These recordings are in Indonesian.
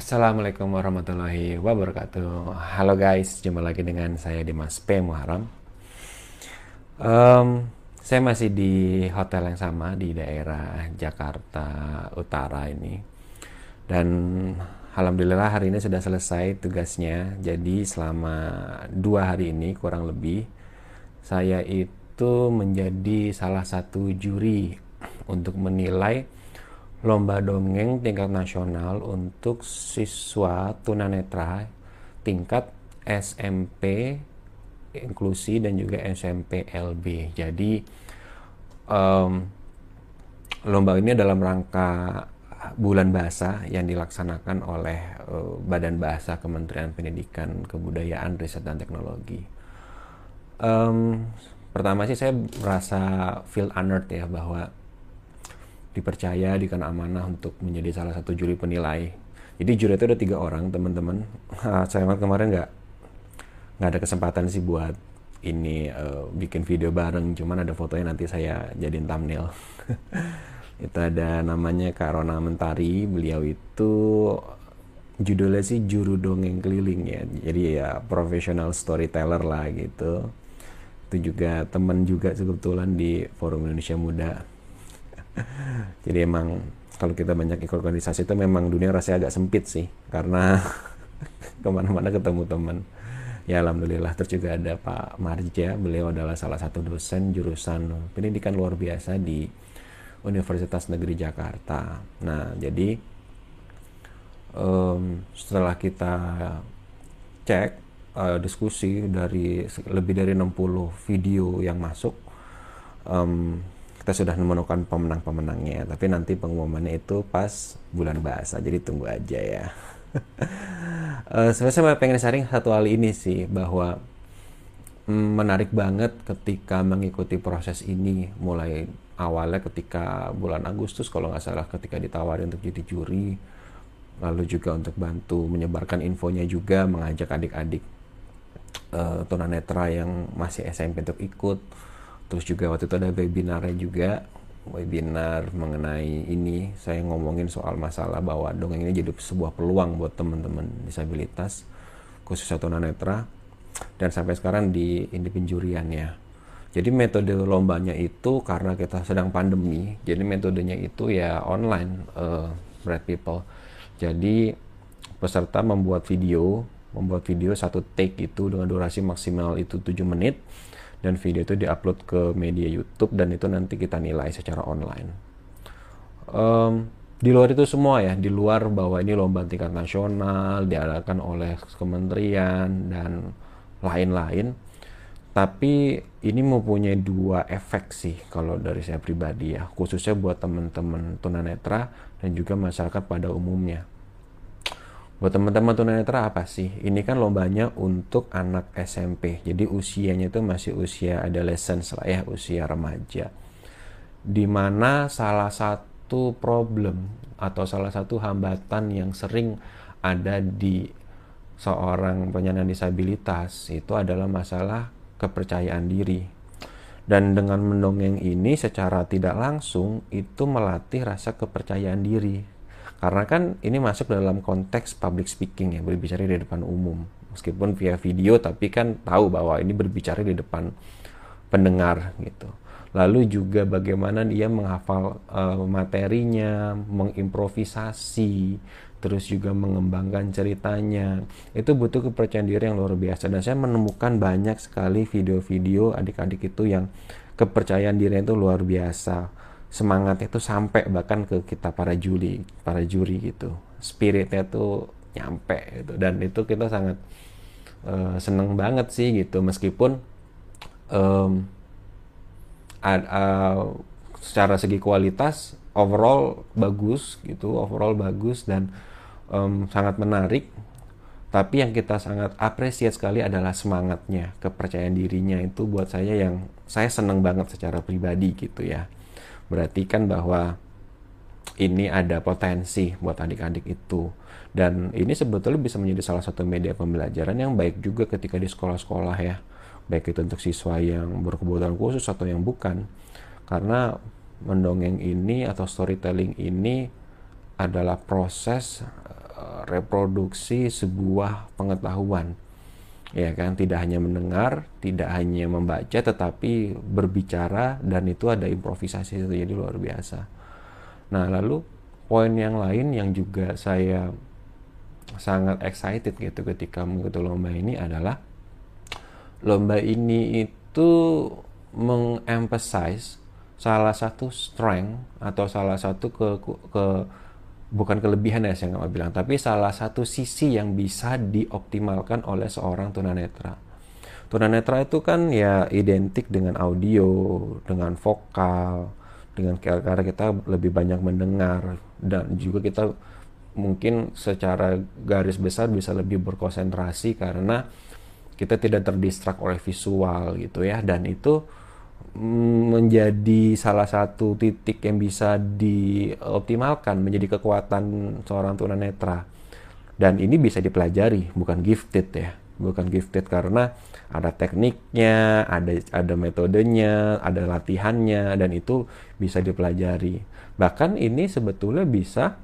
Assalamualaikum warahmatullahi wabarakatuh. Halo guys, jumpa lagi dengan saya Dimas P Muharam. Um, saya masih di hotel yang sama di daerah Jakarta Utara ini, dan alhamdulillah hari ini sudah selesai tugasnya. Jadi selama dua hari ini kurang lebih saya itu menjadi salah satu juri untuk menilai lomba dongeng tingkat nasional untuk siswa tunanetra tingkat SMP inklusi dan juga SMP LB. Jadi um, lomba ini dalam rangka bulan bahasa yang dilaksanakan oleh uh, Badan Bahasa Kementerian Pendidikan, Kebudayaan, Riset dan Teknologi. Um, pertama sih saya merasa feel honored ya bahwa dipercaya dikena amanah untuk menjadi salah satu juri penilai. Jadi juri itu ada tiga orang teman-teman. Saya kemarin nggak nggak ada kesempatan sih buat ini uh, bikin video bareng. Cuman ada fotonya nanti saya jadiin thumbnail. itu ada namanya Kak Rona Mentari. Beliau itu judulnya sih juru dongeng keliling ya. Jadi ya profesional storyteller lah gitu. Itu juga teman juga kebetulan di Forum Indonesia Muda jadi emang kalau kita banyak ikut organisasi itu memang dunia rasanya agak sempit sih karena ke mana-mana ketemu teman. Ya alhamdulillah. Terus juga ada Pak Marja beliau adalah salah satu dosen jurusan pendidikan luar biasa di Universitas Negeri Jakarta. Nah jadi um, setelah kita cek uh, diskusi dari lebih dari 60 video yang masuk um, kita sudah menemukan pemenang-pemenangnya tapi nanti pengumumannya itu pas bulan bahasa jadi tunggu aja ya. Uh, saya pengen sharing satu hal ini sih bahwa mm, menarik banget ketika mengikuti proses ini mulai awalnya ketika bulan Agustus kalau nggak salah ketika ditawari untuk jadi juri lalu juga untuk bantu menyebarkan infonya juga mengajak adik-adik uh, tunanetra yang masih SMP untuk ikut terus juga waktu itu ada webinarnya juga webinar mengenai ini. Saya ngomongin soal masalah bahwa dongeng ini jadi sebuah peluang buat teman-teman disabilitas khususnya tunanetra dan sampai sekarang di ini penjurian ya jadi metode lombanya itu karena kita sedang pandemi jadi metodenya itu ya online uh, bright people. Jadi peserta membuat video membuat video satu take itu dengan durasi maksimal itu 7 menit dan video itu diupload ke media YouTube dan itu nanti kita nilai secara online. Um, di luar itu semua ya, di luar bahwa ini lomba tingkat nasional diadakan oleh kementerian dan lain-lain. Tapi ini mempunyai dua efek sih kalau dari saya pribadi ya, khususnya buat teman-teman tunanetra dan juga masyarakat pada umumnya. Buat teman-teman tunanetra apa sih? Ini kan lombanya untuk anak SMP. Jadi usianya itu masih usia adolescence lah ya, usia remaja. Di mana salah satu problem atau salah satu hambatan yang sering ada di seorang penyandang disabilitas itu adalah masalah kepercayaan diri. Dan dengan mendongeng ini secara tidak langsung itu melatih rasa kepercayaan diri karena kan ini masuk dalam konteks public speaking ya, berbicara di depan umum. Meskipun via video tapi kan tahu bahwa ini berbicara di depan pendengar gitu. Lalu juga bagaimana dia menghafal uh, materinya, mengimprovisasi, terus juga mengembangkan ceritanya. Itu butuh kepercayaan diri yang luar biasa dan saya menemukan banyak sekali video-video adik-adik itu yang kepercayaan diri itu luar biasa semangatnya itu sampai bahkan ke kita para juri para juri gitu. Spiritnya tuh nyampe gitu. Dan itu kita sangat uh, seneng banget sih gitu. Meskipun um, ad, uh, secara segi kualitas overall bagus gitu overall bagus dan um, sangat menarik. Tapi yang kita sangat apresiasi sekali adalah semangatnya kepercayaan dirinya itu buat saya yang saya seneng banget secara pribadi gitu ya berarti kan bahwa ini ada potensi buat adik-adik itu. Dan ini sebetulnya bisa menjadi salah satu media pembelajaran yang baik juga ketika di sekolah-sekolah ya. Baik itu untuk siswa yang berkebutuhan khusus atau yang bukan. Karena mendongeng ini atau storytelling ini adalah proses uh, reproduksi sebuah pengetahuan ya kan tidak hanya mendengar tidak hanya membaca tetapi berbicara dan itu ada improvisasi itu jadi luar biasa. Nah lalu poin yang lain yang juga saya sangat excited gitu ketika mengikuti lomba ini adalah lomba ini itu mengemphasize salah satu strength atau salah satu ke, ke bukan kelebihan ya saya nggak bilang. Tapi salah satu sisi yang bisa dioptimalkan oleh seorang tunanetra. Tunanetra itu kan ya identik dengan audio dengan vokal dengan karena kita lebih banyak mendengar. Dan juga kita mungkin secara garis besar bisa lebih berkonsentrasi karena kita tidak terdistrak oleh visual gitu ya. Dan itu menjadi salah satu titik yang bisa dioptimalkan menjadi kekuatan seorang tunanetra. Dan ini bisa dipelajari bukan gifted ya. Bukan gifted karena ada tekniknya ada ada metodenya ada latihannya dan itu bisa dipelajari. Bahkan ini sebetulnya bisa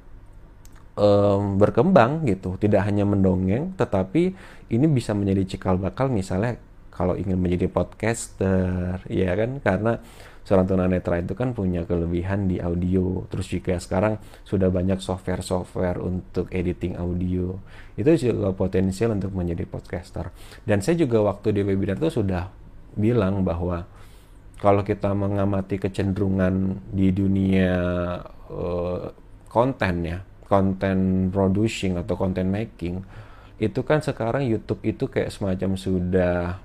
um, berkembang gitu. Tidak hanya mendongeng tetapi ini bisa menjadi cikal bakal misalnya kalau ingin menjadi podcaster ya kan? Karena seorang tunanetra itu kan punya kelebihan di audio. Terus juga sekarang sudah banyak software-software untuk editing audio. Itu juga potensial untuk menjadi podcaster. Dan saya juga waktu di webinar itu sudah bilang bahwa kalau kita mengamati kecenderungan di dunia uh, konten ya konten producing atau content making itu kan sekarang YouTube itu kayak semacam sudah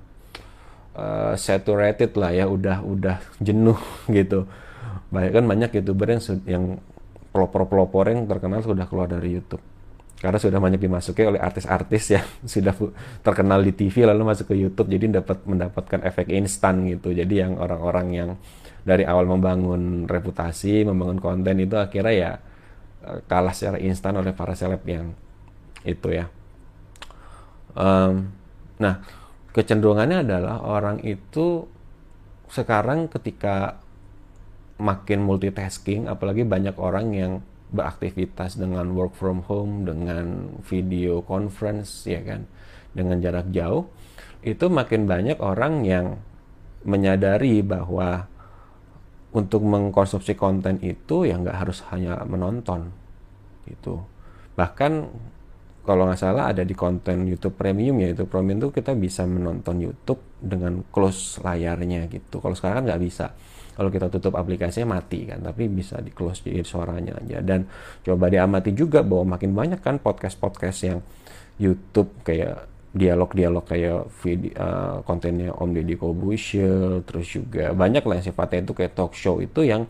uh, saturated lah ya udah udah jenuh gitu. Banyak kan banyak youtuber yang yang pelopor-pelopor yang terkenal sudah keluar dari YouTube. Karena sudah banyak dimasuki oleh artis-artis yang sudah terkenal di TV lalu masuk ke YouTube jadi dapat mendapatkan efek instan gitu. Jadi yang orang-orang yang dari awal membangun reputasi membangun konten itu akhirnya ya eh, kalah secara instan oleh para seleb yang itu ya. Um, nah kecenderungannya adalah orang itu sekarang ketika makin multitasking apalagi banyak orang yang beraktivitas dengan work from home dengan video conference ya kan? Dengan jarak jauh itu makin banyak orang yang menyadari bahwa untuk mengkonsumsi konten itu ya nggak harus hanya menonton itu bahkan kalau nggak salah ada di konten YouTube Premium ya itu Premium tuh kita bisa menonton YouTube dengan close layarnya gitu. Kalau sekarang kan nggak bisa. Kalau kita tutup aplikasinya mati kan, tapi bisa di close jadi suaranya aja. Dan coba diamati juga bahwa makin banyak kan podcast-podcast yang YouTube kayak dialog-dialog kayak video uh, kontennya Om Deddy Kobusier, terus juga banyak lah yang sifatnya itu kayak talk show itu yang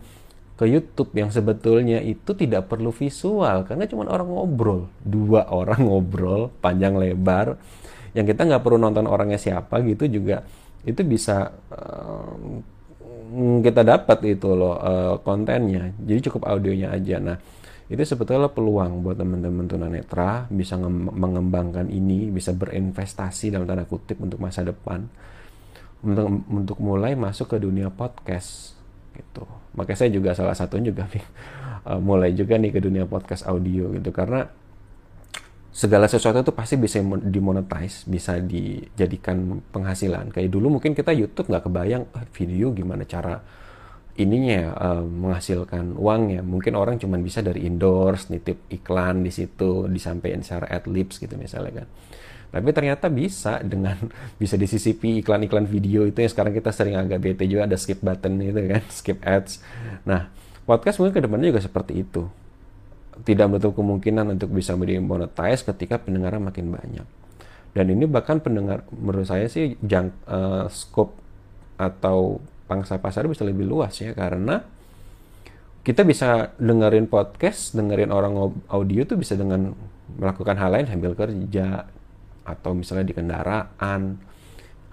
ke YouTube yang sebetulnya itu tidak perlu visual karena cuma orang ngobrol dua orang ngobrol panjang lebar yang kita nggak perlu nonton orangnya siapa gitu juga itu bisa uh, kita dapat itu loh uh, kontennya. Jadi cukup audionya aja. Nah itu sebetulnya peluang buat teman-teman tunanetra bisa mengembangkan ini bisa berinvestasi dalam tanda kutip untuk masa depan. Untuk untuk mulai masuk ke dunia podcast gitu makanya saya juga salah satunya juga nih uh, mulai juga nih ke dunia podcast audio gitu karena segala sesuatu itu pasti bisa dimonetize, bisa dijadikan penghasilan. Kayak dulu mungkin kita YouTube nggak kebayang ah, video gimana cara ininya uh, menghasilkan uang ya. Mungkin orang cuma bisa dari endorse, nitip iklan di situ, disampaikan secara adlibs gitu misalnya kan. Tapi ternyata bisa dengan bisa disisipi iklan-iklan video itu yang sekarang kita sering agak bete juga ada skip button itu kan, skip ads. Nah, podcast mungkin ke depannya juga seperti itu. Tidak menutup kemungkinan untuk bisa menjadi monetize ketika pendengaran makin banyak. Dan ini bahkan pendengar menurut saya sih jang, uh, scope atau pangsa pasar bisa lebih luas ya karena kita bisa dengerin podcast, dengerin orang audio tuh bisa dengan melakukan hal lain sambil kerja, atau misalnya di kendaraan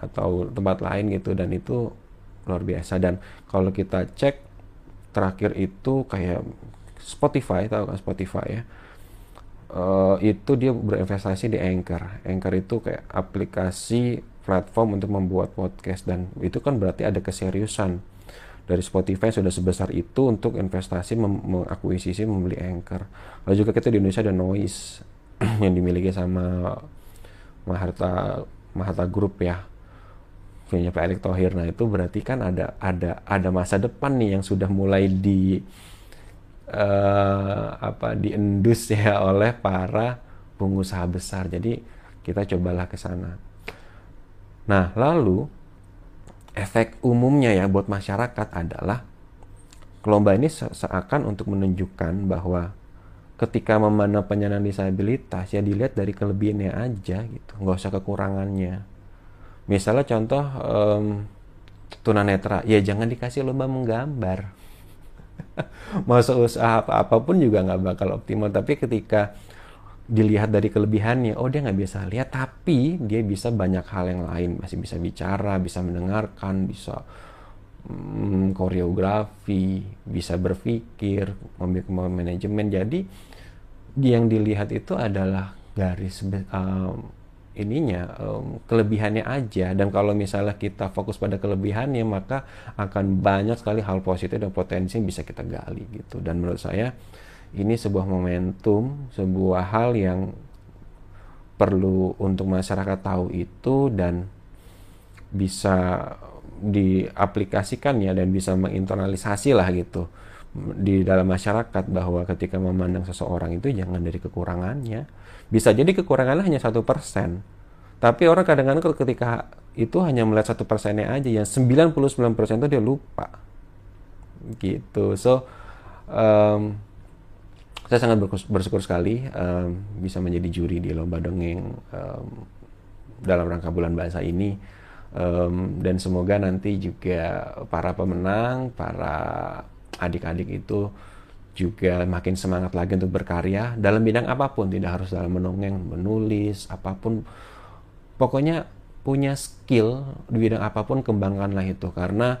atau tempat lain gitu dan itu luar biasa. Dan kalau kita cek terakhir itu kayak Spotify tahu kan Spotify ya? Uh, itu dia berinvestasi di Anchor. Anchor itu kayak aplikasi platform untuk membuat podcast dan itu kan berarti ada keseriusan. Dari Spotify sudah sebesar itu untuk investasi mengakuisisi membeli Anchor. Lalu juga kita di Indonesia ada Noise yang dimiliki sama Maharta Maharta Group ya. Punya Pak Erick Thohir. Nah itu berarti kan ada ada ada masa depan nih yang sudah mulai di uh, apa diendus ya oleh para pengusaha besar. Jadi kita cobalah ke sana. Nah lalu efek umumnya ya buat masyarakat adalah lomba ini seakan untuk menunjukkan bahwa ketika memandang penyandang disabilitas ya dilihat dari kelebihannya aja gitu. Nggak usah kekurangannya. Misalnya contoh um, tunanetra. Ya jangan dikasih lomba menggambar. Masuk usaha apa apa pun juga nggak bakal optimal. Tapi ketika dilihat dari kelebihannya oh dia nggak bisa lihat. Tapi dia bisa banyak hal yang lain. Masih bisa bicara bisa mendengarkan bisa hmm, koreografi bisa berpikir memiliki manajemen. Jadi yang dilihat itu adalah garis um, ininya um, kelebihannya aja. Dan kalau misalnya kita fokus pada kelebihannya maka akan banyak sekali hal positif dan potensi yang bisa kita gali gitu. Dan menurut saya ini sebuah momentum sebuah hal yang perlu untuk masyarakat tahu itu dan bisa diaplikasikan ya dan bisa menginternalisasi lah gitu di dalam masyarakat bahwa ketika memandang seseorang itu jangan dari kekurangannya. Bisa jadi kekurangannya hanya satu persen. Tapi orang kadang-kadang ketika itu hanya melihat satu persennya aja yang 99 persen itu dia lupa. Gitu. So um, saya sangat bersyukur sekali um, bisa menjadi juri di lomba dongeng um, dalam rangka bulan bahasa ini um, dan semoga nanti juga para pemenang para adik-adik itu juga makin semangat lagi untuk berkarya dalam bidang apa pun, tidak harus dalam menongeng, menulis, apa pun. Pokoknya punya skill di bidang apa pun kembangkanlah itu karena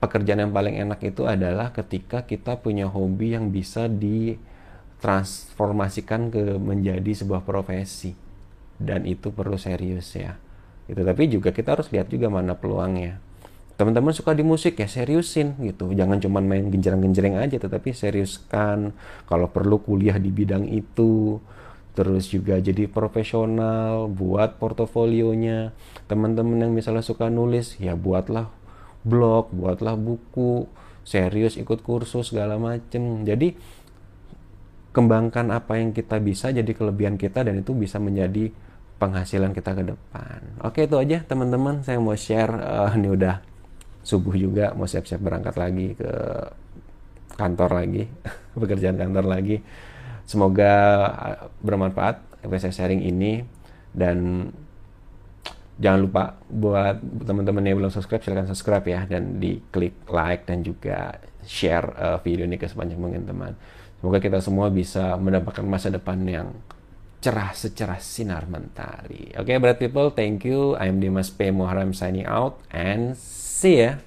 pekerjaan yang paling enak itu adalah ketika kita punya hobi yang bisa ditransformasikan ke menjadi sebuah profesi dan itu perlu serius ya. Itu tapi juga kita harus lihat juga mana peluangnya. Teman-teman suka di musik ya seriusin gitu. Jangan cuma main genjreng-genjreng aja tetapi seriuskan. Kalau perlu kuliah di bidang itu terus juga jadi profesional buat portofolionya. Teman-teman yang misalnya suka nulis ya buatlah blog buatlah buku serius ikut kursus segala macem. Jadi kembangkan apa yang kita bisa jadi kelebihan kita dan itu bisa menjadi penghasilan kita ke depan. Oke itu aja teman-teman. Saya mau share uh, ini udah subuh juga mau siap-siap berangkat lagi ke kantor lagi pekerjaan kantor lagi. Semoga uh, bermanfaat saya sharing ini. Dan jangan lupa buat teman-teman yang belum subscribe silahkan subscribe ya. Dan diklik like dan juga share uh, video ini ke sebanyak mungkin teman. Semoga kita semua bisa mendapatkan masa depan yang cerah secerah sinar mentari oke okay, bright people thank you I'm Dimas P. Muharram signing out and See ya.